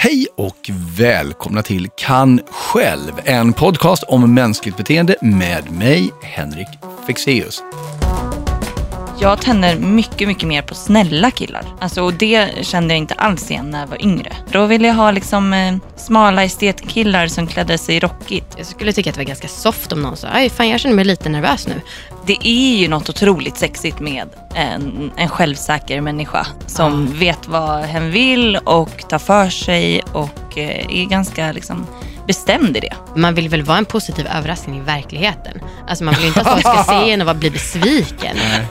Hej och välkomna till Kan själv, en podcast om mänskligt beteende med mig, Henrik Fexeus. Jag tänder mycket, mycket mer på snälla killar. Alltså, och det kände jag inte alls igen när jag var yngre. Då ville jag ha liksom eh, smala estetkillar som klädde sig rockigt. Jag skulle tycka att det var ganska soft om någon sa, aj fan jag känner mig lite nervös nu. Det är ju något otroligt sexigt med en, en självsäker människa som Ah. vet vad hen vill och tar för sig och eh, är ganska liksom bestämd i det. Man vill väl vara en positiv överraskning i verkligheten. Alltså man vill ju inte att folk ska se en och bli besviken. Nej,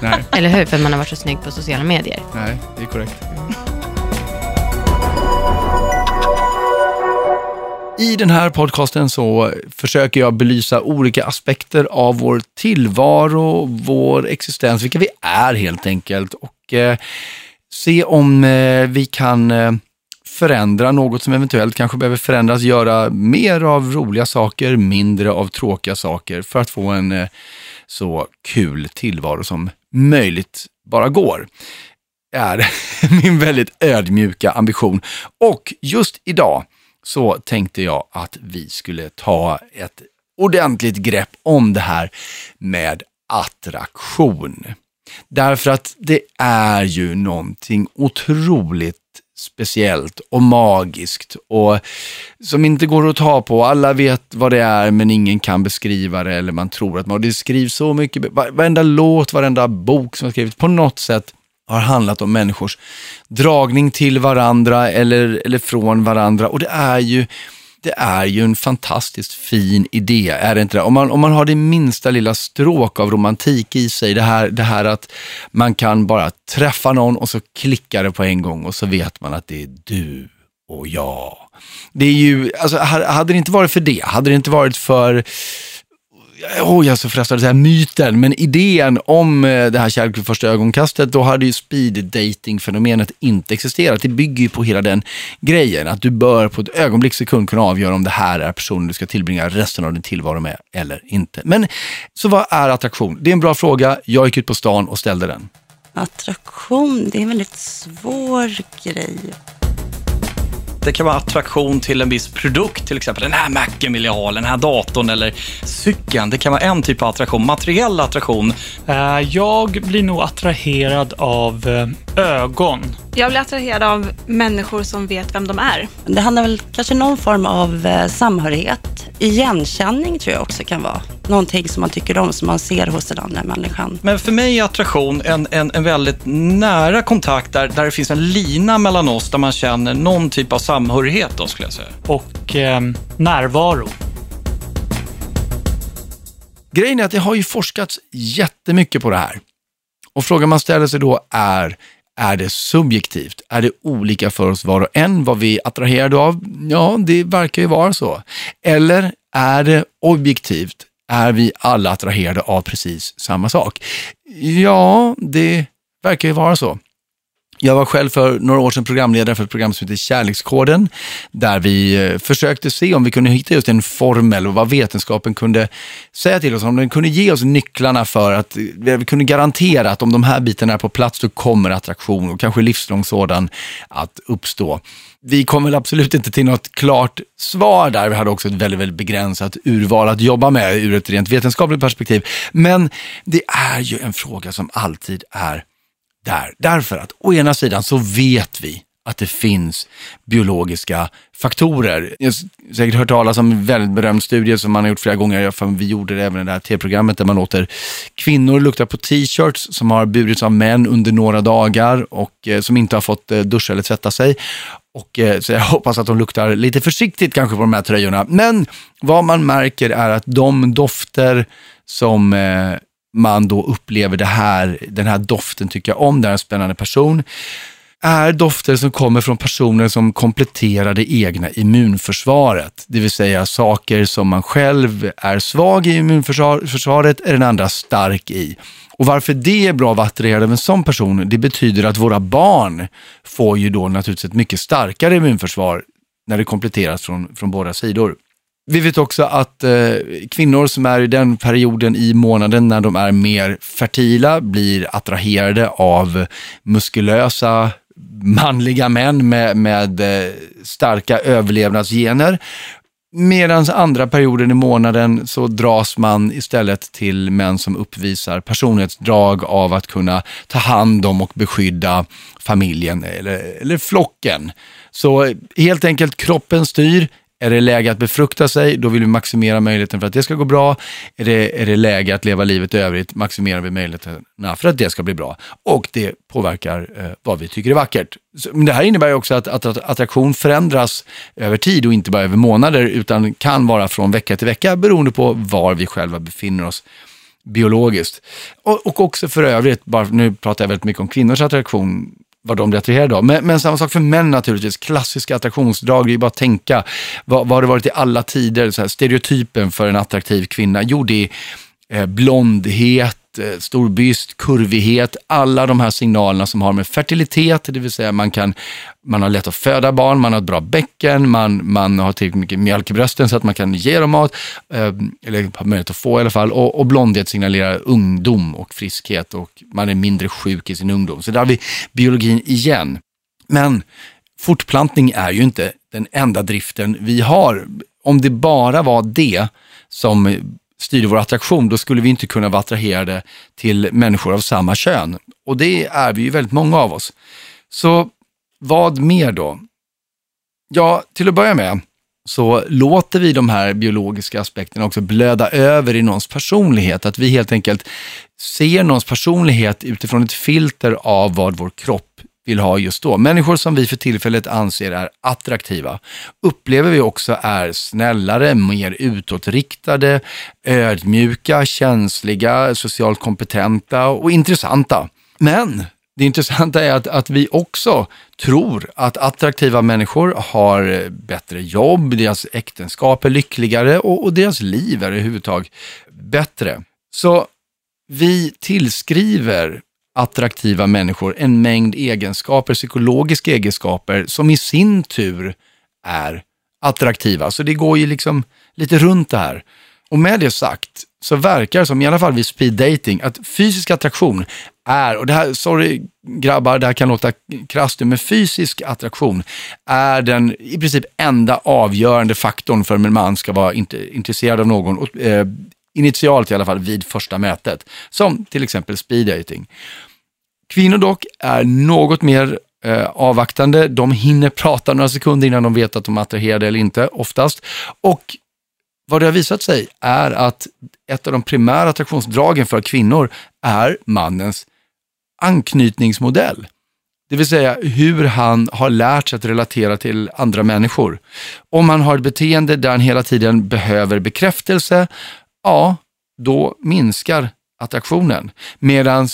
nej, Eller hur? För man har varit så snygg på sociala medier. nej, det är korrekt. I den här podcasten så försöker jag belysa olika aspekter av vår tillvaro, vår existens, vilka vi är helt enkelt och eh, se om eh, vi kan eh, förändra något som eventuellt kanske behöver förändras, göra mer av roliga saker, mindre av tråkiga saker för att få en eh, så kul tillvaro som möjligt bara går är min väldigt ödmjuka ambition. Och just idag så tänkte jag att vi skulle ta ett ordentligt grepp om det här med attraktion. Därför att det är ju någonting otroligt speciellt och magiskt och som inte går att ta på. Alla vet vad det är men ingen kan beskriva det eller man tror att man, det skrivs så mycket, varenda låt, varenda bok som har skrivits på något sätt har handlat om människors dragning till varandra eller, eller från varandra och det är ju det är ju en fantastiskt fin idé, är det inte det? Om man, om man har det minsta lilla stråk av romantik i sig, det här, det här att man kan bara träffa någon och så klickar det på en gång och så vet man att det är du och jag. Det är ju, alltså, hade det inte varit för det, hade det inte varit för Oh, jag är så frestad att säga myten, men idén om eh, det här kärlek vid första ögonkastet, då hade ju speed dating-fenomenet inte existerat. Det bygger ju på hela den grejen, att du bör på ett ögonblick sekund kunna avgöra om det här är personen du ska tillbringa resten av din tillvaro med eller inte. Men så vad är attraktion? Det är en bra fråga. Jag gick ut på stan och ställde den. Attraktion, det är en väldigt svår grej. Det kan vara attraktion till en viss produkt, till exempel den här macken vill jag ha, den här datorn eller cykeln. Det kan vara en typ av attraktion, materiell attraktion. Eh, jag blir nog attraherad av eh, ögon. Jag blir attraherad av människor som vet vem de är. Det handlar väl kanske någon form av eh, samhörighet. Igenkänning tror jag också kan vara. Någonting som man tycker om, som man ser hos den andra människan. Men för mig är attraktion en, en, en väldigt nära kontakt där, där det finns en lina mellan oss, där man känner någon typ av samhörighet då, skulle jag säga. Och eh, närvaro. Grejen är att det har ju forskats jättemycket på det här. Och frågan man ställer sig då är, är det subjektivt? Är det olika för oss var och en vad vi är attraherade av? Ja, det verkar ju vara så. Eller är det objektivt? Är vi alla attraherade av precis samma sak? Ja, det verkar ju vara så. Jag var själv för några år sedan programledare för ett program som heter Kärlekskoden, där vi eh, försökte se om vi kunde hitta just en formel och vad vetenskapen kunde säga till oss, om den kunde ge oss nycklarna för att eh, vi kunde garantera att om de här bitarna är på plats, då kommer attraktion och kanske livslång sådan att uppstå. Vi kom väl absolut inte till något klart svar där. Vi hade också ett väldigt, väldigt begränsat urval att jobba med ur ett rent vetenskapligt perspektiv. Men det är ju en fråga som alltid är där. Därför att å ena sidan så vet vi att det finns biologiska faktorer. Jag har säkert hört talas om en väldigt berömd studie som man har gjort flera gånger. Vi gjorde det även i det här tv-programmet där man låter kvinnor lukta på t-shirts som har burits av män under några dagar och eh, som inte har fått eh, duscha eller tvätta sig. Och, eh, så jag hoppas att de luktar lite försiktigt kanske på de här tröjorna. Men vad man märker är att de dofter som man då upplever det här, den här doften tycker jag om, det är en spännande person, är dofter som kommer från personer som kompletterar det egna immunförsvaret. Det vill säga saker som man själv är svag i immunförsvaret är den andra stark i. Och varför det är bra att vara attraherad av en sån person, det betyder att våra barn får ju då naturligtvis ett mycket starkare immunförsvar när det kompletteras från, från båda sidor. Vi vet också att eh, kvinnor som är i den perioden i månaden när de är mer fertila blir attraherade av muskulösa manliga män med, med eh, starka överlevnadsgener. Medan andra perioden i månaden så dras man istället till män som uppvisar personlighetsdrag av att kunna ta hand om och beskydda familjen eller, eller flocken. Så eh, helt enkelt kroppen styr. Är det läge att befrukta sig, då vill vi maximera möjligheten för att det ska gå bra. Är det, är det läge att leva livet i övrigt, maximerar vi möjligheterna för att det ska bli bra. Och det påverkar eh, vad vi tycker är vackert. Så, men det här innebär ju också att, att, att attraktion förändras över tid och inte bara över månader, utan kan vara från vecka till vecka beroende på var vi själva befinner oss biologiskt. Och, och också för övrigt, bara, nu pratar jag väldigt mycket om kvinnors attraktion, vad de blir attraherade av. Men, men samma sak för män naturligtvis. Klassiska attraktionsdrag, det är ju bara att tänka. Vad, vad har det varit i alla tider? Så här, stereotypen för en attraktiv kvinna? Jo, det är eh, blondhet, Eh, stor byst, kurvighet, alla de här signalerna som har med fertilitet, det vill säga man, kan, man har lätt att föda barn, man har ett bra bäcken, man, man har tillräckligt mycket mjölk i brösten så att man kan ge dem mat, eh, eller har möjlighet att få i alla fall. Och, och blondhet signalerar ungdom och friskhet och man är mindre sjuk i sin ungdom. Så där har vi biologin igen. Men fortplantning är ju inte den enda driften vi har. Om det bara var det som styrde vår attraktion, då skulle vi inte kunna vara attraherade till människor av samma kön. Och det är vi ju väldigt många av oss. Så vad mer då? Ja, till att börja med så låter vi de här biologiska aspekterna också blöda över i någons personlighet. Att vi helt enkelt ser någons personlighet utifrån ett filter av vad vår kropp vill ha just då. Människor som vi för tillfället anser är attraktiva upplever vi också är snällare, mer utåtriktade, ödmjuka, känsliga, socialt kompetenta och intressanta. Men det intressanta är att, att vi också tror att attraktiva människor har bättre jobb, deras äktenskap är lyckligare och, och deras liv är överhuvudtaget bättre. Så vi tillskriver attraktiva människor en mängd egenskaper, psykologiska egenskaper, som i sin tur är attraktiva. Så det går ju liksom lite runt det här. Och med det sagt så verkar det som, i alla fall vid speed dating, att fysisk attraktion är, och det här, sorry grabbar, det här kan låta krasst men fysisk attraktion är den i princip enda avgörande faktorn för om en man ska vara intresserad av någon, och, eh, initialt i alla fall vid första mötet, som till exempel speed dating. Kvinnor dock är något mer eh, avvaktande. De hinner prata några sekunder innan de vet att de är attraherade eller inte, oftast. Och vad det har visat sig är att ett av de primära attraktionsdragen för kvinnor är mannens anknytningsmodell. Det vill säga hur han har lärt sig att relatera till andra människor. Om han har ett beteende där han hela tiden behöver bekräftelse, ja, då minskar attraktionen. Medan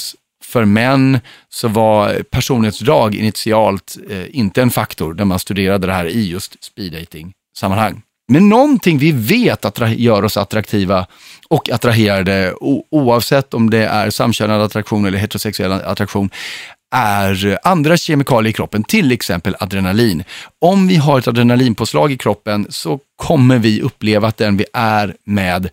för män så var personlighetsdrag initialt eh, inte en faktor när man studerade det här i just speed dating sammanhang. Men någonting vi vet attra- gör oss attraktiva och attraherade oavsett om det är samkönad attraktion eller heterosexuell attraktion är andra kemikalier i kroppen, till exempel adrenalin. Om vi har ett adrenalinpåslag i kroppen så kommer vi uppleva att den vi är med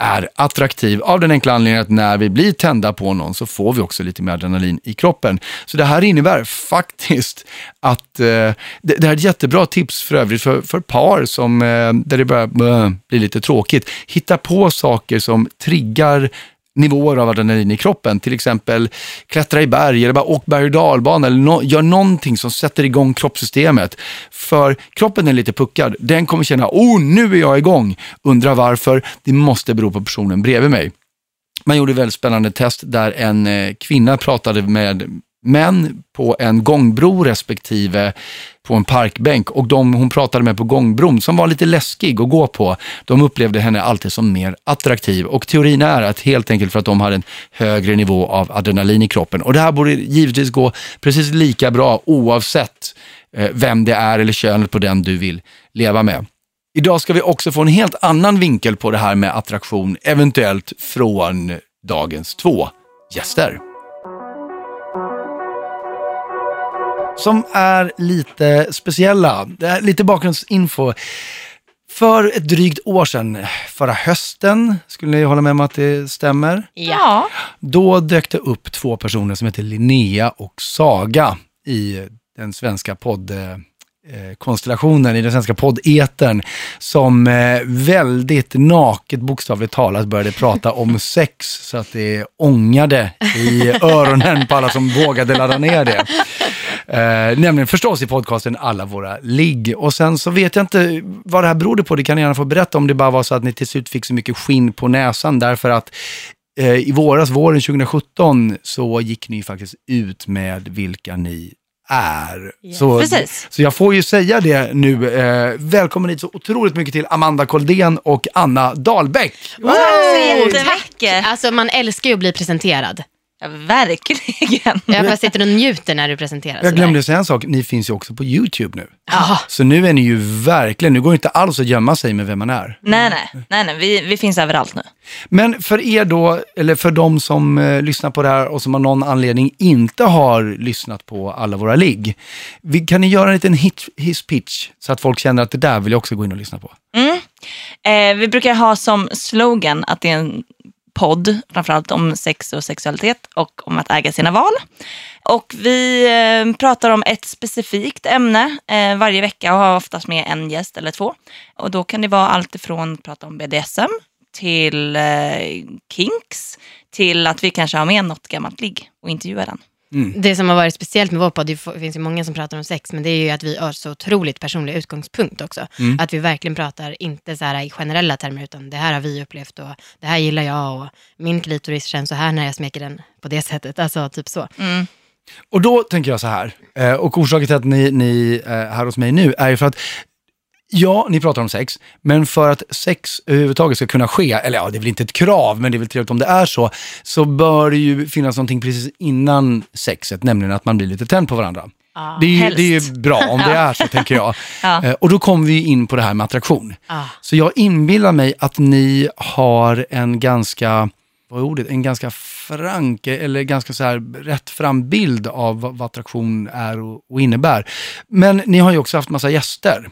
är attraktiv av den enkla anledningen att när vi blir tända på någon så får vi också lite mer adrenalin i kroppen. Så det här innebär faktiskt att, eh, det, det, här är ett jättebra tips för övrigt för, för par som, eh, där det börjar eh, bli lite tråkigt. Hitta på saker som triggar nivåer av adrenalin i kroppen. Till exempel klättra i berg eller bara åk berg och dalbana eller no gör någonting som sätter igång kroppssystemet. För kroppen är lite puckad. Den kommer känna, oh nu är jag igång. Undrar varför? Det måste bero på personen bredvid mig. Man gjorde ett väldigt spännande test där en eh, kvinna pratade med män på en gångbro respektive på en parkbänk och de hon pratade med på gångbron, som var lite läskig att gå på, de upplevde henne alltid som mer attraktiv. Och teorin är att helt enkelt för att de hade en högre nivå av adrenalin i kroppen. Och det här borde givetvis gå precis lika bra oavsett eh, vem det är eller könet på den du vill leva med. Idag ska vi också få en helt annan vinkel på det här med attraktion, eventuellt från dagens två gäster. Som är lite speciella. Det är lite bakgrundsinfo. För ett drygt år sedan, förra hösten, skulle ni hålla med om att det stämmer? Ja. Då dök det upp två personer som heter Linnea och Saga. i den svenska podd eh, konstellationen i den svenska poddetern som eh, väldigt naket bokstavligt talat började prata om sex så att det ångade i öronen på alla som vågade ladda ner det. Eh, nämligen förstås i podcasten Alla våra ligg. Och sen så vet jag inte vad det här berodde på, det kan ni gärna få berätta om det bara var så att ni till slut fick så mycket skinn på näsan därför att eh, i våras, våren 2017, så gick ni faktiskt ut med vilka ni är. Ja, så, precis. så jag får ju säga det nu. Eh, välkommen hit så otroligt mycket till Amanda Koldén och Anna Dahlbäck. Tack så Tack! jättemycket. Alltså man älskar ju att bli presenterad. Ja, verkligen. Jag bara sitter och njuter när du presenterar. Jag glömde säga en sak, ni finns ju också på YouTube nu. Ja. Så nu är ni ju verkligen, nu går det inte alls att gömma sig med vem man är. Nej, nej, nej, nej. Vi, vi finns överallt nu. Men för er då, eller för de som eh, lyssnar på det här och som av någon anledning inte har lyssnat på alla våra ligg. Kan ni göra en liten hit, hiss pitch så att folk känner att det där vill jag också gå in och lyssna på? Eh, vi brukar ha som slogan att det är en podd, framförallt om sex och sexualitet och om att äga sina val. Och vi eh, pratar om ett specifikt ämne eh, varje vecka och har oftast med en gäst eller två. Och då kan det vara allt ifrån att prata om BDSM till eh, kinks till att vi kanske har med något gammalt ligg och intervjuar den. Det som har varit speciellt med vår podd, det finns ju många som pratar om sex, men det är ju att vi har så otroligt personlig utgångspunkt också. Att vi verkligen pratar, inte så här i generella termer, utan det här har vi upplevt och det här gillar jag och min klitoris känns så här när jag smeker den på det sättet. Alltså typ så. Och då tänker jag så här, eh, och orsaken till att ni, ni är här hos mig nu är ju för att Ja, ni pratar om sex, men för att sex överhuvudtaget ska kunna ske, eller ja, det är väl inte ett krav, men det är väl trevligt om det är så, så bör det ju finnas någonting precis innan sexet, nämligen att man blir lite tänd på varandra. det, är ju, det är bra om det är så, tänker jag. Ja. Eh, Och då kommer vi in på det här med attraktion. Ah. Så jag inbillar mig att ni har en ganska, vad är ordet, en ganska frank eller ganska så här rätt fram bild av vad, vad attraktion är och, och innebär. Men ni har ju också haft massa gäster.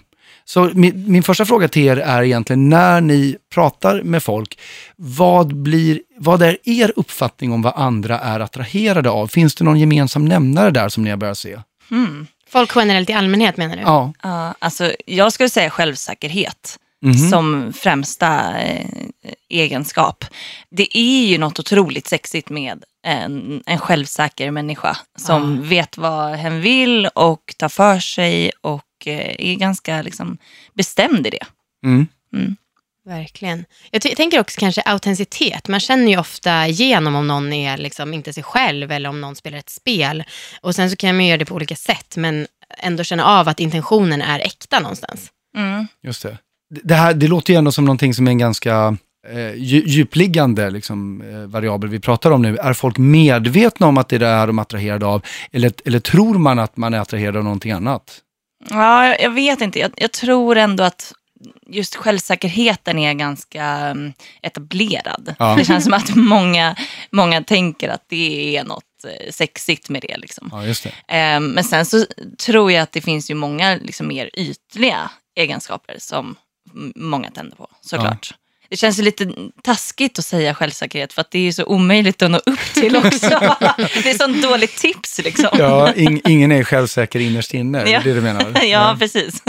Så min, min första fråga till er är egentligen, när ni pratar med folk, vad, blir, vad är er uppfattning om vad andra är attraherade av? Finns det någon gemensam nämnare där som ni har börjat se? Folk generellt i allmänhet menar du? Ja. Ja, alltså, jag skulle säga självsäkerhet Mhm. som främsta eh, egenskap. Det är ju något otroligt sexigt med en, en självsäker människa som vet vad hen vill och tar för sig och är ganska liksom, bestämd i det. Mm. Verkligen. Jag tänker också kanske autenticitet. Man känner ju ofta igenom om någon är liksom inte sig själv eller om någon spelar ett spel. Och sen så kan man göra det på olika sätt men ändå känna av att intentionen är äkta någonstans. Just det. Det, här, det låter ju ändå som någonting som är en ganska eh, dju- djupliggande liksom, eh, variabel vi pratar om nu. Är folk medvetna om att det är det här de är attraherade av? Eller, eller tror man att man är attraherad av någonting annat? Ja, jag- jag vet inte. Jag, jag tror ändå att just självsäkerheten är ganska mm, etablerad. Ja. Det känns som att många, många tänker att det är något eh, sexigt med det. Liksom. Ja, just det. Eh, Men sen så tror jag att det finns ju många liksom mer ytliga egenskaper som många tänder på, såklart. Det känns lite taskigt att säga självsäkerhet för att det är ju så omöjligt att nå upp till också. det är sånt dåligt tips liksom. Ja, ing, ingen är självsäker innerst inne, det Ja. är det du menar? ja, precis.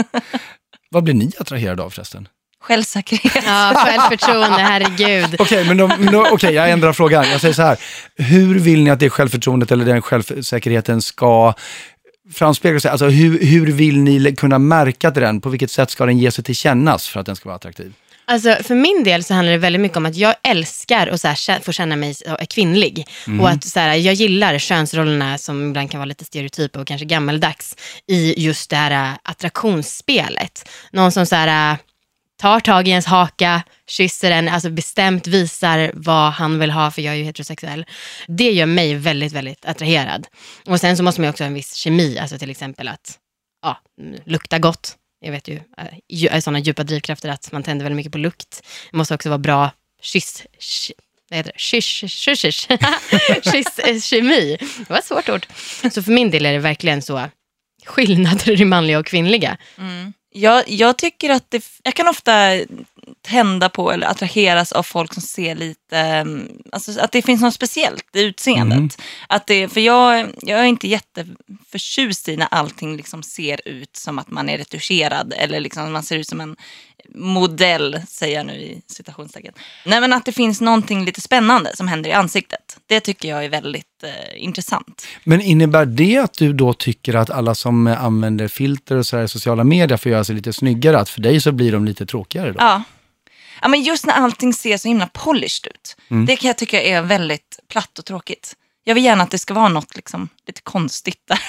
Vad blir ni attraherade av förresten? Självsäkerhet. Ja, självförtroende, herregud. Okej, men, de, men då- okej, jag ändrar frågan. Jag säger så här. Hur vill ni att det självförtroendet eller den självsäkerheten ska framspegla sig? Alltså hur, hur vill ni kunna märka till den? På vilket sätt ska den ge sig till kännas för att den ska vara attraktiv? Alltså, för min del så handlar det väldigt mycket om att jag älskar att så här, få känna mig så- kvinnlig. Och att så här, jag gillar könsrollerna som ibland kan vara lite stereotypa och kanske gammaldags i just det här äh, attraktionsspelet. Någon som så här, äh, tar tag i ens haka, kysser en, alltså bestämt visar vad han vill ha, för jag är ju heterosexuell. Det gör mig väldigt, väldigt attraherad. Och sen så måste man ju också ha en viss kemi, alltså till exempel att ja, mm, lukta gott. Jag vet ju, eh, är eh, sådana djupa drivkrafter att man tänder väldigt mycket på lukt. Det måste också vara bra kyss, ky- vad heter det? Kyss, kyss, kyss, kyss, eh, kemi. Det var ett svårt ord. Så för min del är det verkligen så skillnader i manliga och kvinnliga. Mm. Jag, jag tycker att det, jag kan ofta tända på eller attraheras av folk som ser lite, um, alltså att det finns något speciellt i utseendet. Mm. Att det, för jag, jag är inte jätteförtjust i när allting liksom ser ut som att man är retuscherad eller liksom man ser ut som en modell, säger jag nu i citationstecken. Nej men att det finns någonting lite spännande som händer i ansiktet. Det tycker jag är väldigt eh, intressant. Men innebär det att du då tycker att alla som använder filter och så här i sociala medier får göra sig lite snyggare, att för dig så blir de lite tråkigare då? Ja. Ja, men just när allting ser så himla polished ut. Mm. Det kan jag tycka är väldigt platt och tråkigt. Jag vill gärna att det ska vara något liksom, lite konstigt där.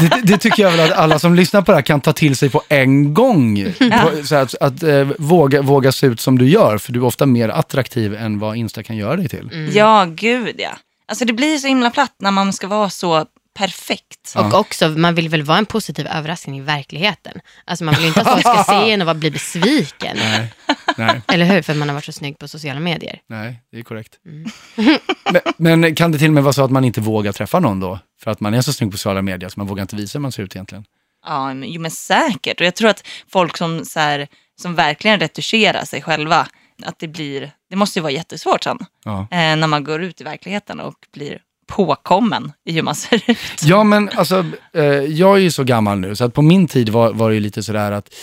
Det, det tycker jag väl att alla som lyssnar på det här kan ta till sig på en gång. På, så att, att eh, våga, våga se ut som du gör, för du är ofta mer attraktiv än vad Insta kan göra dig till. Ja, gud ja. Alltså det blir så himla platt när man ska vara så perfekt. Ja. Och också, man vill väl vara en positiv överraskning i verkligheten. Alltså man vill ju inte att folk ska se en och vara- bli besviken. Nej, nej, Eller hur? För att man har varit så snygg på sociala medier. nej, det är korrekt. Men, men kan det till och med vara så att man inte vågar träffa någon då? För att man är så snygg på sociala medier, så man vågar inte visa hur man ser ut egentligen. Ja, men, jo, men säkert. Och jag tror att folk som, så här, som verkligen retuscherar sig själva, att det blir, det måste ju vara jättesvårt sen. Ja. Eh, när man går ut i verkligheten och blir påkommen i hur man ser ut. Ja, men alltså, eh, jag är ju så gammal nu, så att på min tid var, var det ju lite sådär att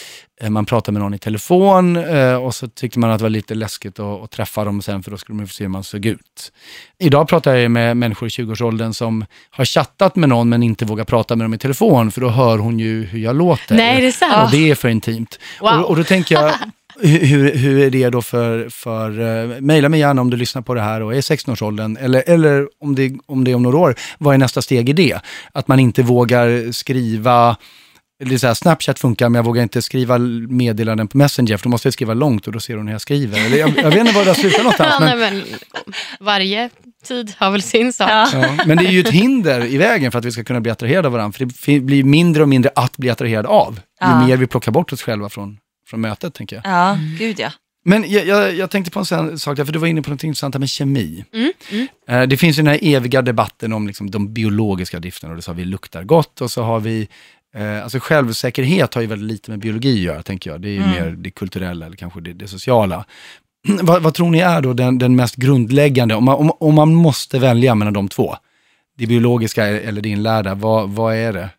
eh, man pratade med någon i telefon eh, och så tyckte man att det var lite läskigt att, att träffa dem sen, för då skulle man få se hur man såg ut. Idag pratar jag med människor i 20-årsåldern som har chattat med någon men inte vågar prata med dem i telefon, för då hör hon ju hur jag låter. Nej, det är sant. Och det är för intimt. Wow. Och, och då tänker jag, hur, hur- är det då för, för uh, mejla mig gärna om du lyssnar på det här och är 16-årsåldern, eller, eller om, det, om det är om några år, vad är nästa steg i det? Att man inte vågar skriva, eller så här, Snapchat funkar, men jag vågar inte skriva meddelanden på Messenger, för då måste jag skriva långt och då ser hon hur jag skriver. Eller, jag, jag vet inte var det har slutat någonstans, Ja, men, nej, men, varje tid har väl sin sak. Ja. ja, men det är ju ett hinder i vägen för att vi ska kunna bli attraherade av varandra, för det blir mindre och mindre att bli attraherad av, ju Ja. mer vi plockar bort oss själva från, från mötet, tänker jag. Ja, gud ja. Men jag, jag, jag tänkte på en sån sak, där, för du var inne på något intressant med kemi. Mm, mm. Eh, Det finns ju den här eviga debatten om liksom de biologiska drifterna, och det sa vi luktar gott, och så har vi, eh, alltså självsäkerhet har ju väldigt lite med biologi att göra, tänker jag. Det är ju Mm. mer det kulturella eller kanske det, det sociala. vad, vad tror ni är då den, den mest grundläggande, om man, om, om man måste välja mellan de två? Det biologiska eller det inlärda, vad, vad är det?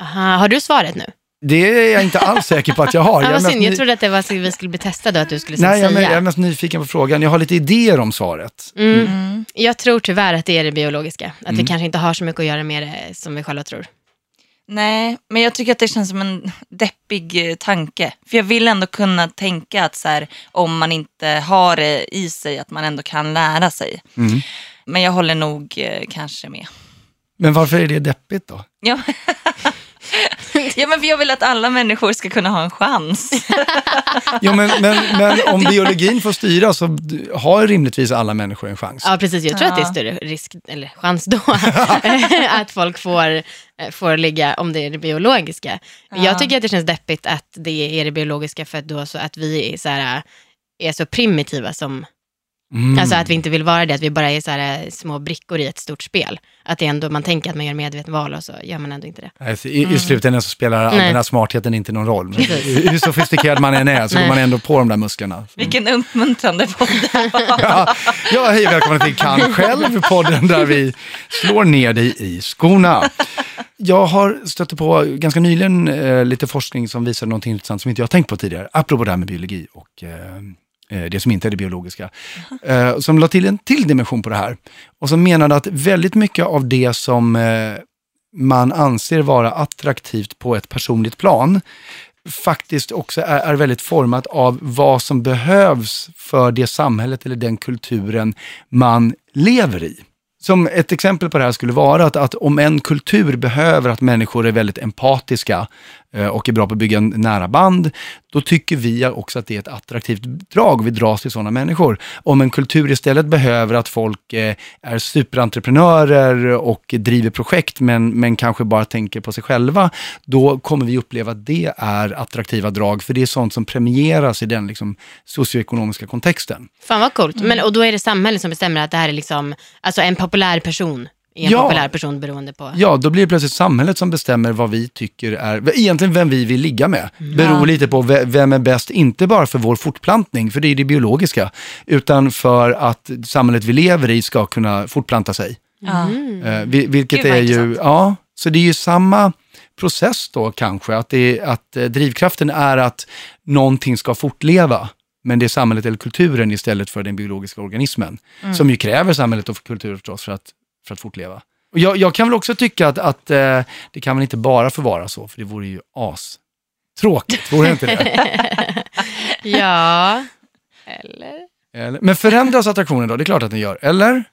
Aha, har du svaret nu? Det är jag inte alls säker på att jag har. Ja, är vad mest synd, jag trodde att det var så vi skulle bli testade och att du skulle Nej, jag, säga. jag är mest nyfiken på frågan. Jag har lite idéer om svaret. Mm. Jag tror tyvärr att det är det biologiska. Att Mm. det kanske inte har så mycket att göra med det som vi själva tror. Nej, men jag tycker att det känns som en deppig eh, tanke. För jag vill ändå kunna tänka att så här, om man inte har det i sig, att man ändå kan lära sig. Mm. Men jag håller nog eh, kanske med. Men varför är det deppigt då? Ja. ja, men för jag vill att alla människor ska kunna ha en chans. Jo, men, men, men om biologin får styra så har rimligtvis alla människor en chans. Ja, precis. Jag tror Ja. att det är större risk, eller chans då, att folk får, eh, får ligga om det är det biologiska. Ja. Jag tycker att det känns deppigt att det är det biologiska för att, då så att vi är så, här, är så primitiva som, Mm. alltså att vi inte vill vara det, att vi bara är så här, små brickor i ett stort spel. Att det ändå, man tänker att man gör medveten val och så gör man ändå inte det. Alltså, i, I slutändan så spelar all Nej. den här smartheten inte någon roll. Hur hur sofistikerad man än är så går man ändå på de där musklerna. Vilken uppmuntrande podd det. Ja, ja, hej välkomna till Kan själv, podden där vi slår ner dig i skorna. Jag har stött på ganska nyligen eh, lite forskning som visar något intressant som inte jag har tänkt på tidigare, apropå det här med biologi och eh, Eh, det som inte är det biologiska. Eh, som la till en till dimension på det här. Och som menade att väldigt mycket av det som eh, man anser vara attraktivt på ett personligt plan faktiskt också är, är väldigt format av vad som behövs för det samhället eller den kulturen man lever i. Som ett exempel på det här skulle vara att, att om en kultur behöver att människor är väldigt empatiska Eh, och är bra på att bygga nära band, då tycker vi också att det är ett attraktivt drag vi dras till sådana människor. Om en kultur istället behöver att folk eh, är superentreprenörer och driver projekt men, men kanske bara tänker på sig själva, då kommer vi uppleva att det är attraktiva drag, för det är sånt som premieras i den liksom, socioekonomiska kontexten. Fan vad coolt. Men, och då är det samhället som bestämmer att det här är liksom, alltså en populär person är en Ja. populär person beroende på... Ja, då blir det plötsligt samhället som bestämmer vad vi tycker är, egentligen vem vi vill ligga med. Beror lite på ve- vem är bäst, inte bara för vår fortplantning, för det är det biologiska, utan för att samhället vi lever i ska kunna fortplanta sig. Ja. Eh, vil- vilket är ju, ja, så det är ju samma process då kanske, att, det är, att eh, drivkraften är att någonting ska fortleva, men det är samhället eller kulturen istället för den biologiska organismen, Mm. som ju kräver samhället och kulturen förstås för att, för att fortleva. Och jag, jag kan väl också tycka att, att eh, det kan väl inte bara få vara så, för det vore ju as tråkigt, vore det inte det? Ja, eller? Eller? Men förändras attraktionen då? Det är klart att den gör, eller?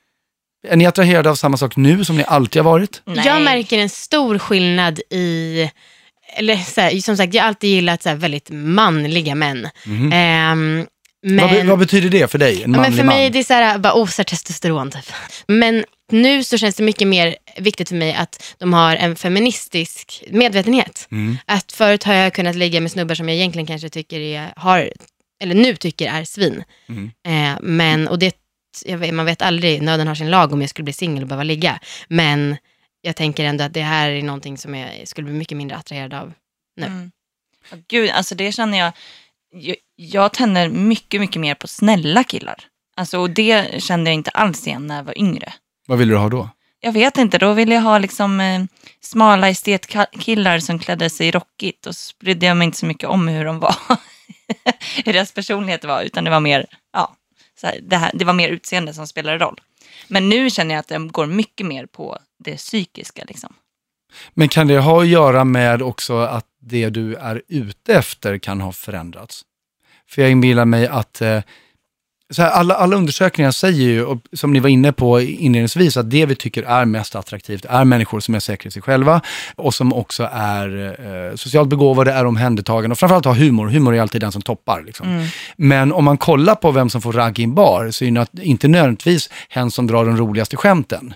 Är ni attraherade av samma sak nu som ni alltid har varit? Nej. Jag märker en stor skillnad i, eller så här, som sagt, jag har alltid gillat så här, väldigt manliga män. Mhm. Ehm, Vad, be- men, vad betyder det för dig, en ja, men manlig för man? mig det är så här, bara osar testosteron typ. Men nu så känns det mycket mer viktigt för mig att de har en feministisk medvetenhet. Mm. Att förut har jag kunnat ligga med snubbar som jag egentligen kanske tycker är, har, eller nu tycker är svin. Mm. Eh, men, och det, jag vet, man vet aldrig, nöden har sin lag om jag skulle bli singel och behöva ligga. Men jag tänker ändå att det här är någonting som jag skulle bli mycket mindre attraherad av. nu. Mm. Åh, Gud, alltså det känner jag, jag, jag tänder mycket, mycket mer på snälla killar. Alltså, och det kände jag inte alls igen när jag var yngre. Vad vill du ha då? Jag vet inte, då ville jag ha liksom eh, smala estetkillar som klädde sig rockigt och så brydde jag mig inte så mycket om hur de var, hur deras personlighet var, utan det var mer, ja, här, det, här, det var mer utseende som spelade roll. Men nu känner jag att det går mycket mer på det psykiska. Liksom. Men kan det ha att göra med också att det du är ute efter kan ha förändrats? För jag inbillar mig att eh, så här, alla, alla undersökningar säger ju, och som ni var inne på inledningsvis, att det vi tycker är mest attraktivt är människor som är säkra i sig själva och som också är eh, socialt begåvade, är omhändertagande och framförallt har humor. Humor är alltid den som toppar. Liksom. Men om man kollar på vem som får ragg i en bar så är det inte nödvändigtvis hen som drar de roligaste skämten.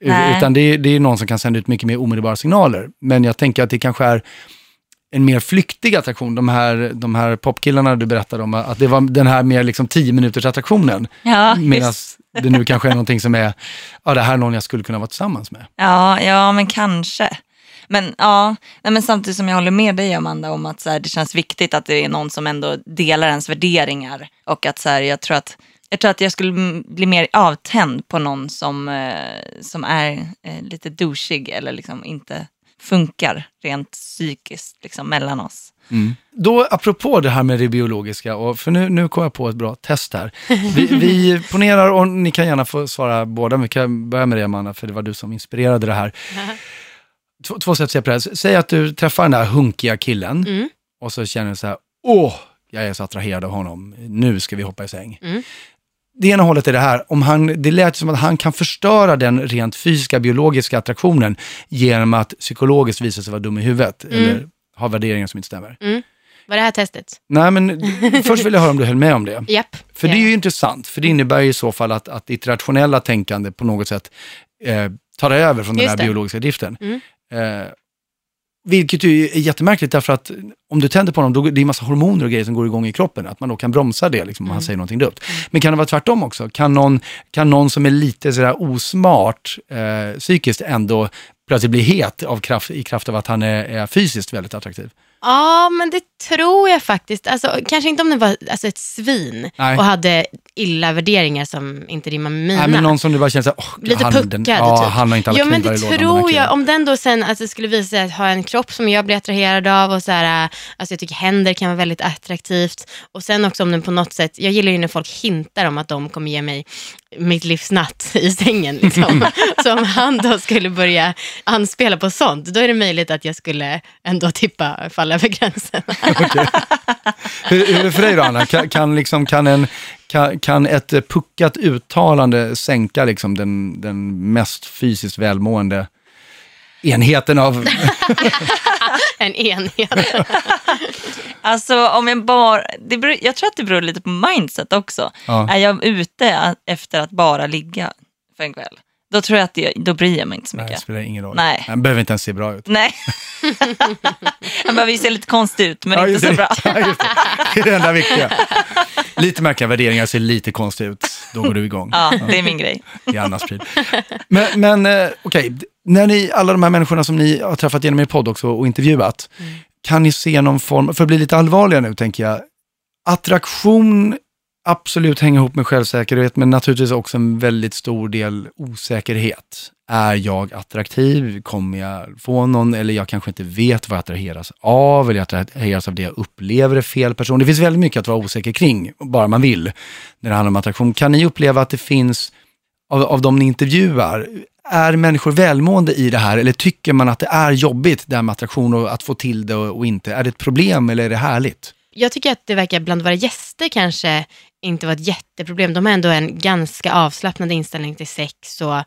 Nej. Utan det är, det är någon som kan sända ut mycket mer omedelbara signaler. Men jag tänker att det kanske är en mer flyktig attraktion. De här, de här popkillarna du berättade om, att det var den här mer liksom 10 minuters attraktionen. Ja, Medan det nu kanske är någonting som är, ja det här är någon jag skulle kunna vara tillsammans med. Ja, ja men kanske. Men, ja, nej, men samtidigt som jag håller med dig Amanda om att så här, det känns viktigt att det är någon som ändå delar ens värderingar. Och att så här, jag, tror att, jag tror att jag skulle bli mer avtänd på någon som, eh, som är eh, lite douchig eller liksom inte funkar rent psykiskt liksom, mellan oss. Då apropå det här med det biologiska, och för nu, nu kom jag på ett bra test här. Vi, vi ponerar, och ni kan gärna få svara båda, men vi kan börja med dig Amanda, för det var du som inspirerade det här. Två, två sätt att se på det här. Säg att du träffar den där hunkiga killen Mm. och så känner du så här, åh, jag är så attraherad av honom, nu ska vi hoppa i säng. Mm. Det ena hållet är det här, om han, det lät som att han kan förstöra den rent fysiska, biologiska attraktionen genom att psykologiskt visa sig vara dum i huvudet, Mm. eller ha värderingar som inte stämmer. Var det här testet? Nej, men först vill jag höra om du höll med om det. Japp. För det är ju intressant, för det innebär ju i så fall att, att ditt rationella tänkande på något sätt eh, tar över från den Just här det. biologiska driften. Mm. Eh, vilket ju är jättemärkligt därför att om du tänder på honom, då det är en massa hormoner och grejer som går igång i kroppen. Att man då kan bromsa det liksom, om Mm. han säger någonting dumt. Men kan det vara tvärtom också? Kan någon, kan någon som är lite sådär osmart eh, psykiskt ändå plötsligt bli het av kraft, i kraft av att han är, är fysiskt väldigt attraktiv? Ja, men det tror jag faktiskt. Alltså, kanske inte om det var alltså, ett svin Nej. och hade illa värderingar som inte rimmar med mina. Nej, men någon som du bara känner såhär, åh, Lite han, puckad den, ja, typ. han har inte alla Ja men det lådan. tror killen. jag, om den då sen alltså, skulle visa sig att ha en kropp som jag blir attraherad av och så här, äh, alltså jag tycker händer kan vara väldigt attraktivt. Och sen också om den på något sätt, jag gillar ju när folk hintar om att de kommer ge mig mitt livs natt i sängen. Liksom. så om han då skulle börja anspela på sånt, då är det möjligt att jag skulle ändå tippa, falla över gränsen. Hur, hur är det för dig då Anna? Kan, kan, liksom, kan, en, kan, kan ett eh, puckat uttalande sänka liksom, den, den mest fysiskt välmående enheten av... en enhet. Alltså om jag bara, det beror, jag tror att det beror lite på mindset också. Ja. Är jag ute efter att bara ligga för en kväll, då tror jag att det, då bryr jag mig inte så Nej, det mycket. spelar ingen roll. Nej. Han behöver inte ens se bra ut. Nej. Han behöver ju se lite konstig ut, men Ja, inte så det. bra. Ja, just det. det är det enda viktiga. Lite märkliga värderingar ser lite konstigt ut. då går du igång. Ja, det är min grej. i Annas pryl. Men, men eh, okej, när ni, alla de här människorna som ni har träffat genom er podd också och intervjuat, kan ni se någon form, för att bli lite allvarligare nu tänker jag, attraktion absolut hänga ihop med självsäkerhet, men naturligtvis också en väldigt stor del osäkerhet. Är jag attraktiv? Kommer jag få någon? Eller jag kanske inte vet vad jag attraheras av, eller jag attraheras av det jag upplever är fel person. Det finns väldigt mycket att vara osäker kring, bara man vill, när det handlar om attraktion. Kan ni uppleva att det finns av, av de ni intervjuar, är människor välmående i det här eller tycker man att det är jobbigt det här med attraktion och att få till det och, och inte? Är det ett problem eller är det härligt? Jag tycker att det verkar bland våra gäster kanske inte vara ett jätteproblem. De har ändå en ganska avslappnad inställning till sex och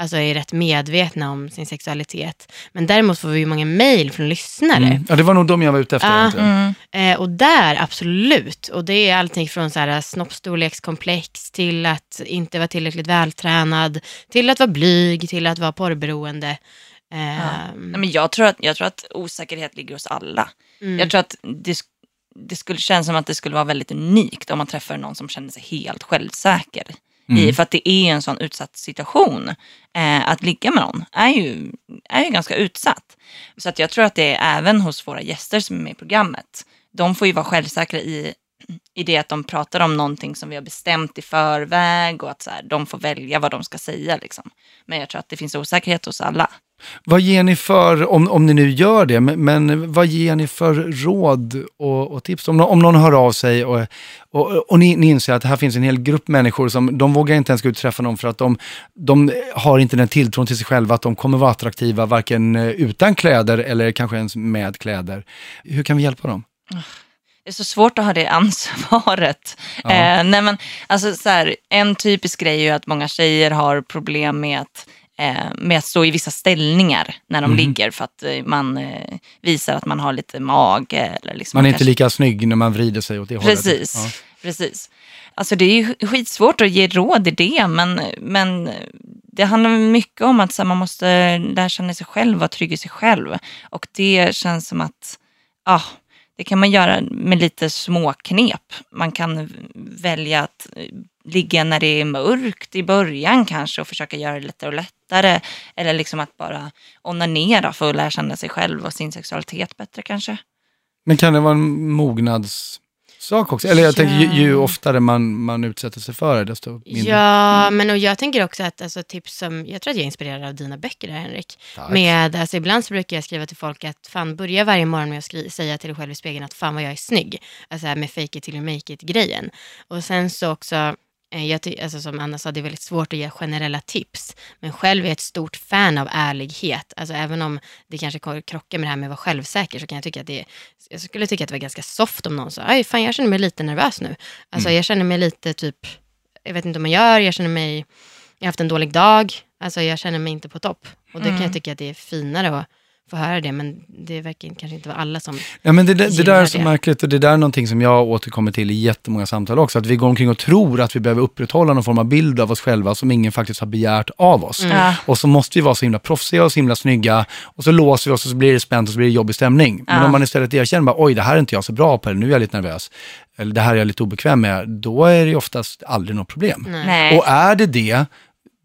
alltså är rätt medvetna om sin sexualitet. Men däremot får vi ju många mejl från lyssnare. Mm. Ja, det var nog de jag var ute efter Ja. egentligen. Eh, och där, absolut. Och det är allting från så här, snoppstorlekskomplex till att inte vara tillräckligt vältränad, till att vara blyg, till att vara porrberoende. Eh, Nej, men jag, tror att, jag tror att osäkerhet ligger hos alla. mm. Jag tror att det, det skulle kännas som att det skulle vara väldigt unikt om man träffar någon som känner sig helt självsäker. I, för att det är en sån utsatt situation. Eh, att ligga med någon är ju, är ju ganska utsatt. Så att jag tror att det är även hos våra gäster som är med i programmet. De får ju vara självsäkra i, i det att de pratar om någonting som vi har bestämt i förväg och att så här, de får välja vad de ska säga. Liksom. Men jag tror att det finns osäkerhet hos alla. Vad ger ni för, om, om ni nu gör det, men, vad ger ni för råd och, och tips? Om, nå- om någon hör av sig och, och, och ni, ni inser att här finns en hel grupp människor som, de vågar inte ens gå ut och träffa någon för att de, de har inte den tilltron till sig själva att de kommer vara attraktiva varken eh, utan kläder eller kanske ens med kläder. Hur kan vi hjälpa dem? Är så svårt att ha det ansvaret. Ja. Eh, nej men, alltså, så här, en typisk grej är ju att många tjejer har problem med att, eh, med att stå i vissa ställningar när de ligger för att eh, man eh, visar att man har lite mage. Eller liksom Man är inte kanske- lika snygg när man vrider sig åt det hållet. Precis, Ja. precis. Alltså det är ju skitsvårt att ge råd i det, men, men det handlar mycket om att så här, man måste lära känna sig själv, vara trygg i sig själv. Och det känns som att, ja, det kan man göra med lite småknep. Man kan välja att eh, ligga när det är mörkt i början kanske och försöka göra det lite och lättare. Eller liksom att bara onanera för att lära känna sig själv och sin sexualitet bättre kanske. Men kan det vara en mognads mognadssak också? Eller jag tänker, ju, ju oftare man, man utsätter sig för det, desto mindre. Ja, men och jag tänker också att alltså, tips som, jag tror att jag är inspirerad av dina böcker där Henrik. Tack. Med, alltså, ibland så brukar jag skriva till folk att fan börja varje morgon med att säga till dig själv i spegeln att fan vad jag är snygg. Alltså med fake it till you make it grejen. Och sen så också, jag ty- alltså, som Anna sa, det är väldigt svårt att ge generella tips. Men själv är jag ett stort fan av ärlighet. Alltså även om det kanske krockar med det här med att vara självsäker så kan jag tycka att det är, jag skulle tycka att det var ganska soft om någon sa, aj fan jag känner mig lite nervös nu. Alltså jag känner mig lite typ, jag vet inte om man gör, jag känner mig, jag har haft en dålig dag, alltså jag känner mig inte på topp. Och det kan jag tycka att det är finare att få höra det, men det verkar kanske inte vara alla som... Ja, men det, det, det där är så det. märkligt och det där är någonting som jag återkommer till i jättemånga samtal också. Att vi går omkring och tror att vi behöver upprätthålla någon form av bild av oss själva som ingen faktiskt har begärt av oss. Ja. Och så måste vi vara så himla proffsiga och så himla snygga och så låser vi oss och så blir det spänt och så blir det jobbig stämning. Men Ja. om man istället erkänner bara, oj det här är inte jag så bra på eller nu är jag lite nervös. Eller det här är jag lite obekväm med. Då är det oftast aldrig något problem. Nej. Och är det det,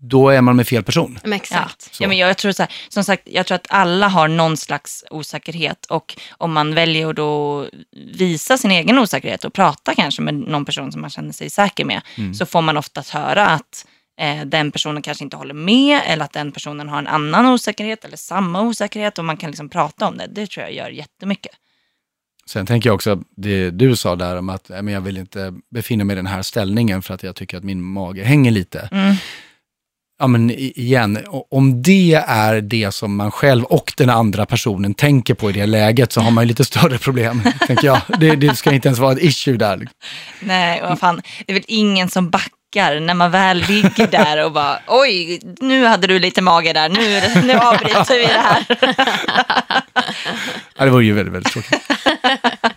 då är man med fel person. Men Ja. exakt. Ja, men jag tror så här, som sagt, jag tror att alla har någon slags osäkerhet och om man väljer att då visa sin egen osäkerhet och prata kanske med någon person som man känner sig säker med så får man oftast höra att eh, den personen kanske inte håller med eller att den personen har en annan osäkerhet eller samma osäkerhet och man kan liksom prata om det. Det tror jag gör jättemycket. Sen tänker jag också, det du sa där om att men jag vill inte befinna mig i den här ställningen för att jag tycker att min mage hänger lite. Mm. Ja men igen, om det är det som man själv och den andra personen tänker på i det läget så har man ju lite större problem, tänker jag. Det, det ska inte ens vara ett issue där. Nej, vad fan, det är väl ingen som backar när man väl ligger där och bara oj, nu hade du lite mage där, nu, nu avbryter vi det här. Ja, det vore ju väldigt, väldigt tråkigt.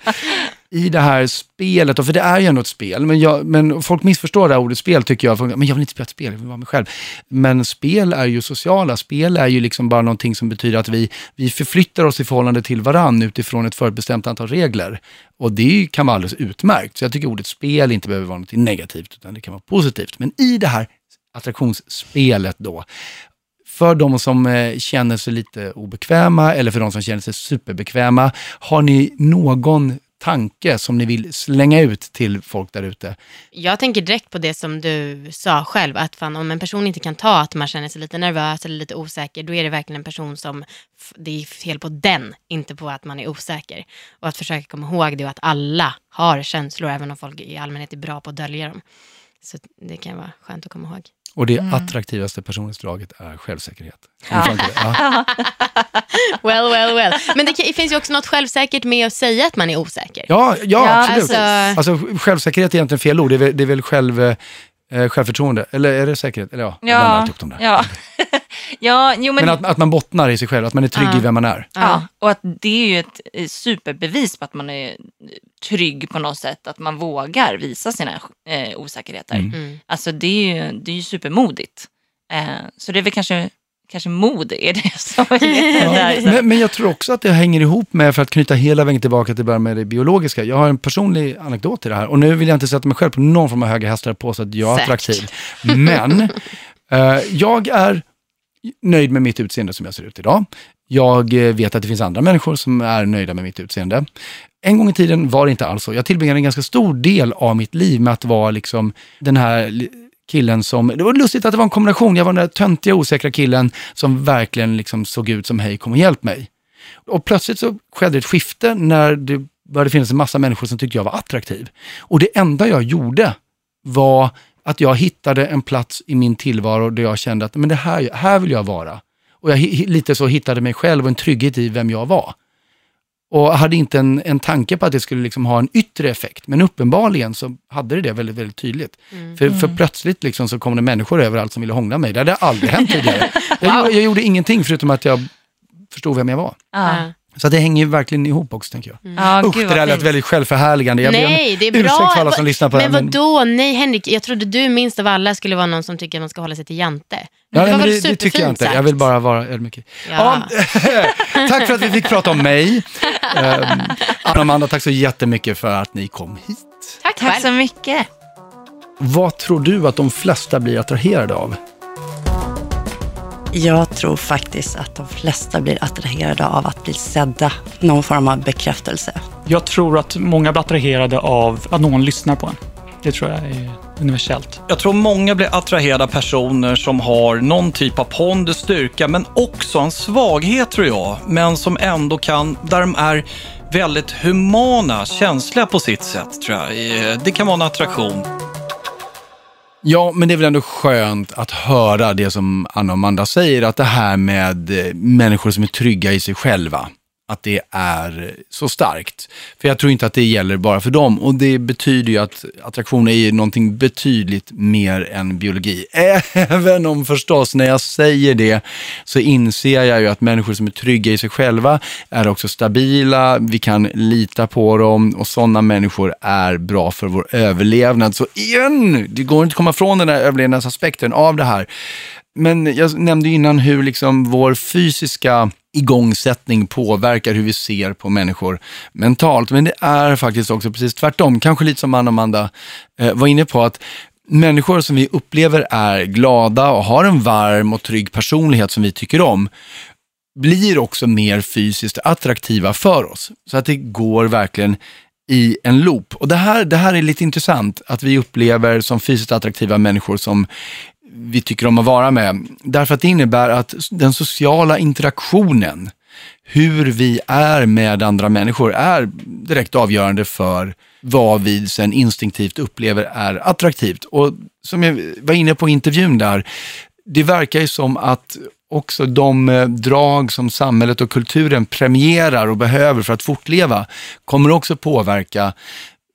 i det här spelet, och för det är ju ändå ett spel, men, jag, men folk missförstår det här ordet spel tycker jag, men jag vill inte spela ett spel, jag vill vara mig själv. Men spel är ju sociala, spel är ju liksom bara någonting som betyder att vi, vi förflyttar oss i förhållande till varann utifrån ett förutbestämt antal regler. Och det kan vara alldeles utmärkt, så jag tycker ordet spel inte behöver vara något negativt, utan det kan vara positivt. Men i det här attraktionsspelet då, för de som eh, känner sig lite obekväma eller för de som känner sig superbekväma, har ni någon tanke som ni vill slänga ut till folk där ute? Jag tänker direkt på det som du sa själv, att fan, om en person inte kan ta att man känner sig lite nervös eller lite osäker, då är det verkligen en person som, det är fel på den, inte på att man är osäker. Och att försöka komma ihåg det och att alla har känslor, även om folk i allmänhet är bra på att dölja dem. Så det kan vara skönt att komma ihåg. Och det attraktivaste personlighetsdraget är självsäkerhet. Ja. Det? Ja. Well, well, well. Men det kan- finns ju också något självsäkert med att säga att man är osäker. Ja, ja, Ja, absolut. alltså- Alltså, självsäkerhet är egentligen fel ord. Det är väl, det är väl själv, eh, självförtroende. Eller är det säkerhet? Eller ja, jag blandar Ja, alltihop de där. ja. ja, jo men, Men att, att man bottnar i sig själv, att man är trygg Ja. i vem man är. ja. och att det är ju ett eh, superbevis på att man är trygg på något sätt, att man vågar visa sina eh, osäkerheter. Mm. Alltså det är ju, det är ju supermodigt. Eh, så det är väl kanske, kanske mod är det som är det där. Men, men jag tror också att det hänger ihop med, för att knyta hela vägen tillbaka till början med det biologiska. Jag har en personlig anekdot i det här och nu vill jag inte sätta mig själv på någon form av höga hästar på så att jag är Säkert. attraktiv. Men eh, jag är nöjd med mitt utseende som jag ser ut idag. Jag eh, vet att det finns andra människor som är nöjda med mitt utseende. En gång i tiden var det inte alls så. Jag tillbringade en ganska stor del av mitt liv med att vara liksom den här killen som, det var lustigt att det var en kombination, jag var den där töntiga osäkra killen som verkligen liksom såg ut som hej kom och hjälp mig. Och plötsligt så skedde ett skifte när det började finnas en massa människor som tyckte jag var attraktiv. Och det enda jag gjorde var att jag hittade en plats i min tillvaro där jag kände att men det här, här vill jag vara. Och jag lite så hittade mig själv och en trygghet i vem jag var. Och hade inte en, en tanke på att det skulle liksom ha en yttre effekt. Men uppenbarligen så hade det det väldigt, väldigt tydligt. För, för plötsligt liksom så kom det människor överallt som ville hångla mig. Det hade aldrig hänt tidigare. Jag, gjorde- jag gjorde ingenting förutom att jag förstod vem jag var. Ja. Så att det hänger ju verkligen ihop också, tänker jag. Ja, Usch, gud, det där lät väldigt självförhärligande. Jag Nej, det är ursäkt bra. för alla som lyssnar på det men här. vadå? Nej, Henrik, jag trodde du minst av alla skulle vara någon som tycker att man ska hålla sig till jante. Ja, nej, var men väl det, det tycker jag inte. Jag sagt. vill bara vara ödmjuk. Ja. Ja, tack för att vi fick prata om mig. Anna och Amanda, tack så jättemycket för att ni kom hit. Tack, Tack så mycket. Vad tror du att de flesta blir attraherade av? Jag tror faktiskt att de flesta blir attraherade av att bli sedda, någon form av bekräftelse. Jag tror att många blir attraherade av att någon lyssnar på en. Det tror jag är universellt. Jag tror många blir attraherade av personer som har någon typ av pondus, styrka, men också en svaghet tror jag. Men som ändå kan, där de är väldigt humana, känsliga på sitt sätt tror jag. Det kan vara en attraktion. Ja, men det är väl ändå skönt att höra det som Anna och Amanda säger, att det här med eh, människor som är trygga i sig själva, att det är så starkt. För jag tror inte att det gäller bara för dem och det betyder ju att attraktion är ju någonting betydligt mer än biologi. Även om förstås när jag säger det så inser jag ju att människor som är trygga i sig själva är också stabila, vi kan lita på dem och sådana människor är bra för vår överlevnad. Så igen, det går inte att komma från den här överlevnadsaspekten av det här. Men jag nämnde innan hur liksom vår fysiska igångsättning påverkar hur vi ser på människor mentalt. Men det är faktiskt också precis tvärtom. Kanske lite som Anna Amanda eh, var inne på, att människor som vi upplever är glada och har en varm och trygg personlighet som vi tycker om, blir också mer fysiskt attraktiva för oss. Så att det går verkligen i en loop. Och det här, det här är lite intressant, att vi upplever som fysiskt attraktiva människor som vi tycker om att vara med. Därför att det innebär att den sociala interaktionen, hur vi är med andra människor, är direkt avgörande för vad vi sen instinktivt upplever är attraktivt. Och som jag var inne på i intervjun där, det verkar ju som att också de eh, drag som samhället och kulturen premierar och behöver för att fortleva kommer också påverka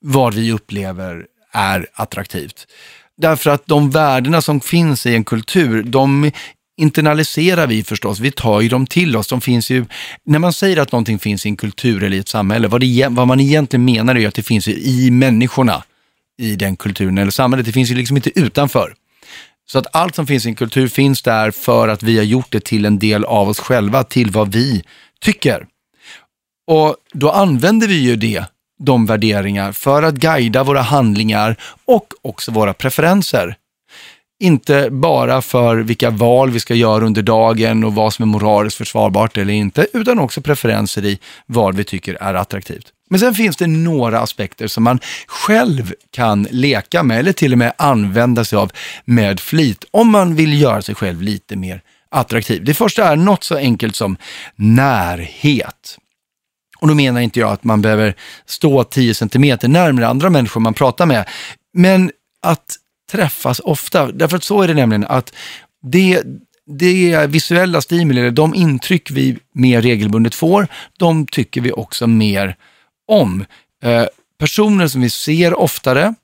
vad vi upplever är attraktivt. Därför att de värdena som finns i en kultur, de internaliserar vi förstås, vi tar ju dem till oss. De finns ju, när man säger att någonting finns i en kultur eller i ett samhälle, vad, det, vad man egentligen menar är att det finns i människorna i den kulturen eller samhället. Det finns ju liksom inte utanför. Så att allt som finns i en kultur finns där för att vi har gjort det till en del av oss själva, till vad vi tycker. Och då använder vi ju det, de värderingar, för att guida våra handlingar och också våra preferenser. Inte bara för vilka val vi ska göra under dagen och vad som är moraliskt försvarbart eller inte, utan också preferenser i vad vi tycker är attraktivt. Men sen finns det några aspekter som man själv kan leka med eller till och med använda sig av med flit om man vill göra sig själv lite mer attraktiv. Det första är något så enkelt som närhet. Och då menar inte jag att man behöver stå 10 centimeter närmare andra människor man pratar med, men att träffas ofta. Därför att så är det nämligen att det, det visuella stimuli, de intryck vi mer regelbundet får, de tycker vi också mer om. Eh, personer som vi ser oftare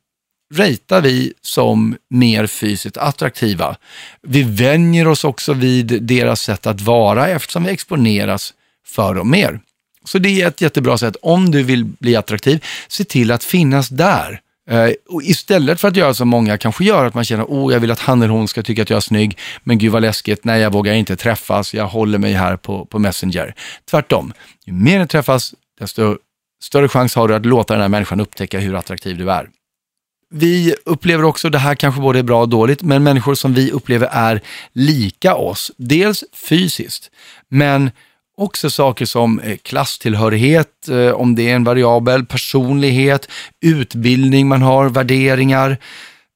ratear vi som mer fysiskt attraktiva. Vi vänjer oss också vid deras sätt att vara eftersom vi exponeras för dem mer. Så det är ett jättebra sätt, om du vill bli attraktiv, se till att finnas där. Eh, och istället för att göra som många kanske gör, att man känner oh, jag vill att han eller hon ska tycka att jag är snygg, men gud vad läskigt, nej jag vågar inte träffas, jag håller mig här på, på Messenger. Tvärtom, ju mer ni träffas, desto större chans har du att låta den här människan upptäcka hur attraktiv du är. Vi upplever också, det här kanske både är bra och dåligt, men människor som vi upplever är lika oss. Dels fysiskt, men också saker som eh, klasstillhörighet, eh, om det är en variabel, personlighet, utbildning man har, värderingar.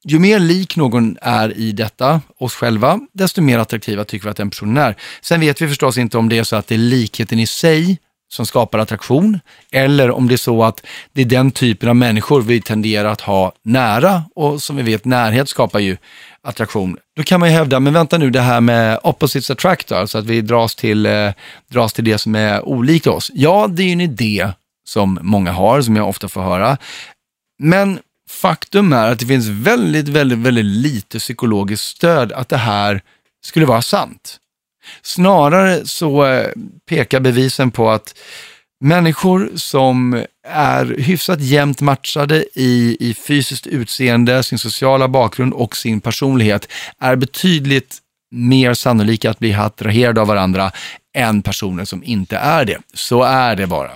Ju mer lik någon är i detta, oss själva, desto mer attraktiva tycker vi att den personen är. Sen vet vi förstås inte om det är så att det är likheten i sig som skapar attraktion eller om det är så att det är den typen av människor vi tenderar att ha nära och som vi vet närhet skapar ju attraktion. Då kan man ju hävda, men vänta nu det här med opposites attract, alltså att vi dras till, eh, dras till det som är olikt oss. Ja, det är ju en idé som många har, som jag ofta får höra. Men faktum är att det finns väldigt, väldigt, väldigt lite psykologiskt stöd att det här skulle vara sant. Snarare så eh, pekar bevisen på att människor som är hyfsat jämnt matchade i, i fysiskt utseende, sin sociala bakgrund och sin personlighet är betydligt mer sannolika att bli attraherade av varandra än personer som inte är det. Så är det bara.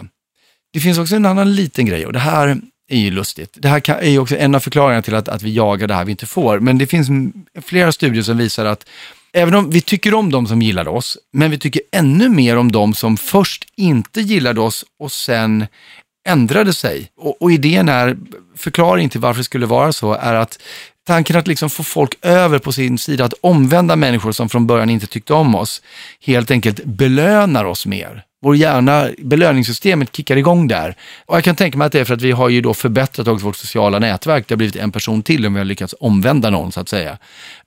Det finns också en annan liten grej och det här är ju lustigt. Det här är ju också en av förklaringarna till att, att vi jagar det här vi inte får. Men det finns flera studier som visar att även om vi tycker om de som gillade oss, men vi tycker ännu mer om de som först inte gillade oss och sen ändrade sig. Och, och idén är, förklaringen till varför det skulle vara så, är att tanken att liksom få folk över på sin sida, att omvända människor som från början inte tyckte om oss, helt enkelt belönar oss mer vår hjärna, belöningssystemet kickar igång där. Och jag kan tänka mig att det är för att vi har ju då förbättrat också vårt sociala nätverk. Det har blivit en person till om vi har lyckats omvända någon så att säga.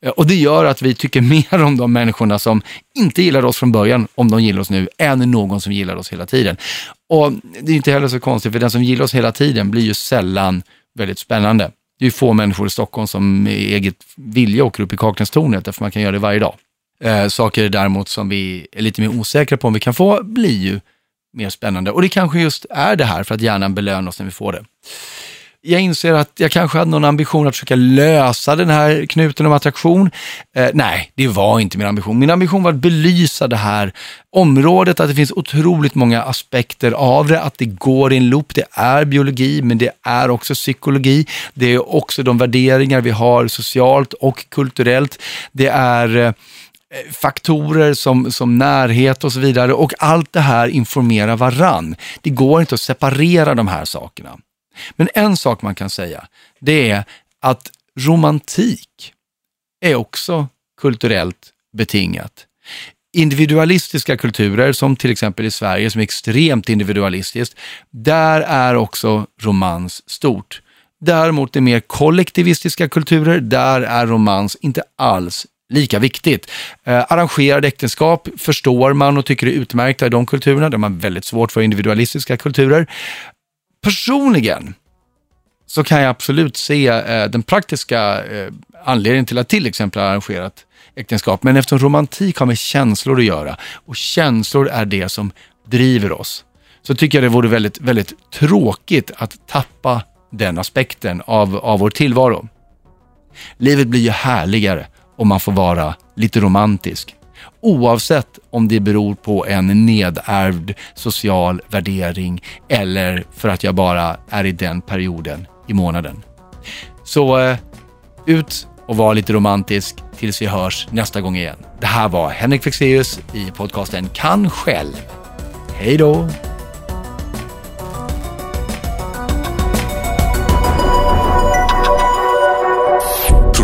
Eh, och det gör att vi tycker mer om de människorna som inte gillade oss från början, om de gillar oss nu, än någon som gillar oss hela tiden. Och det är inte heller så konstigt, för den som gillar oss hela tiden blir ju sällan väldigt spännande. Det är ju få människor i Stockholm som med eget vilja åker upp i Kaknästornet, därför man kan göra det varje dag. Eh, saker däremot som vi är lite mer osäkra på om vi kan få blir ju mer spännande. Och det kanske just är det här för att hjärnan belönar oss när vi får det. Jag inser att jag kanske hade någon ambition att försöka lösa den här knuten om attraktion. Eh, nej, det var inte min ambition. Min ambition var att belysa det här området, att det finns otroligt många aspekter av det, att det går i en loop. Det är biologi, men det är också psykologi. Det är också de värderingar vi har socialt och kulturellt. Det är eh, Eh, faktorer som, som närhet och så vidare och allt det här informerar varann. Det går inte att separera de här sakerna. Men en sak man kan säga, det är att romantik är också kulturellt betingat. Individualistiska kulturer, som till exempel i Sverige, som är extremt individualistiskt, där är också romans stort. Däremot i mer kollektivistiska kulturer, där är romans inte alls lika viktigt. Eh, arrangerade äktenskap förstår man och tycker är utmärkta i de kulturerna. Det har man väldigt svårt för individualistiska kulturer. Personligen så kan jag absolut se eh, den praktiska eh, anledningen till att till exempel arrangerat äktenskap. Men eftersom romantik har med känslor att göra och känslor är det som driver oss, så tycker jag det vore väldigt, väldigt tråkigt att tappa den aspekten av, av vår tillvaro. Livet blir ju härligare om man får vara lite romantisk. Oavsett om det beror på en nedärvd social värdering eller för att jag bara är i den perioden i månaden. Så eh, ut och var lite romantisk tills vi hörs nästa gång igen. Det här var Henrik Fexeus i podcasten Kan själv. Hej då!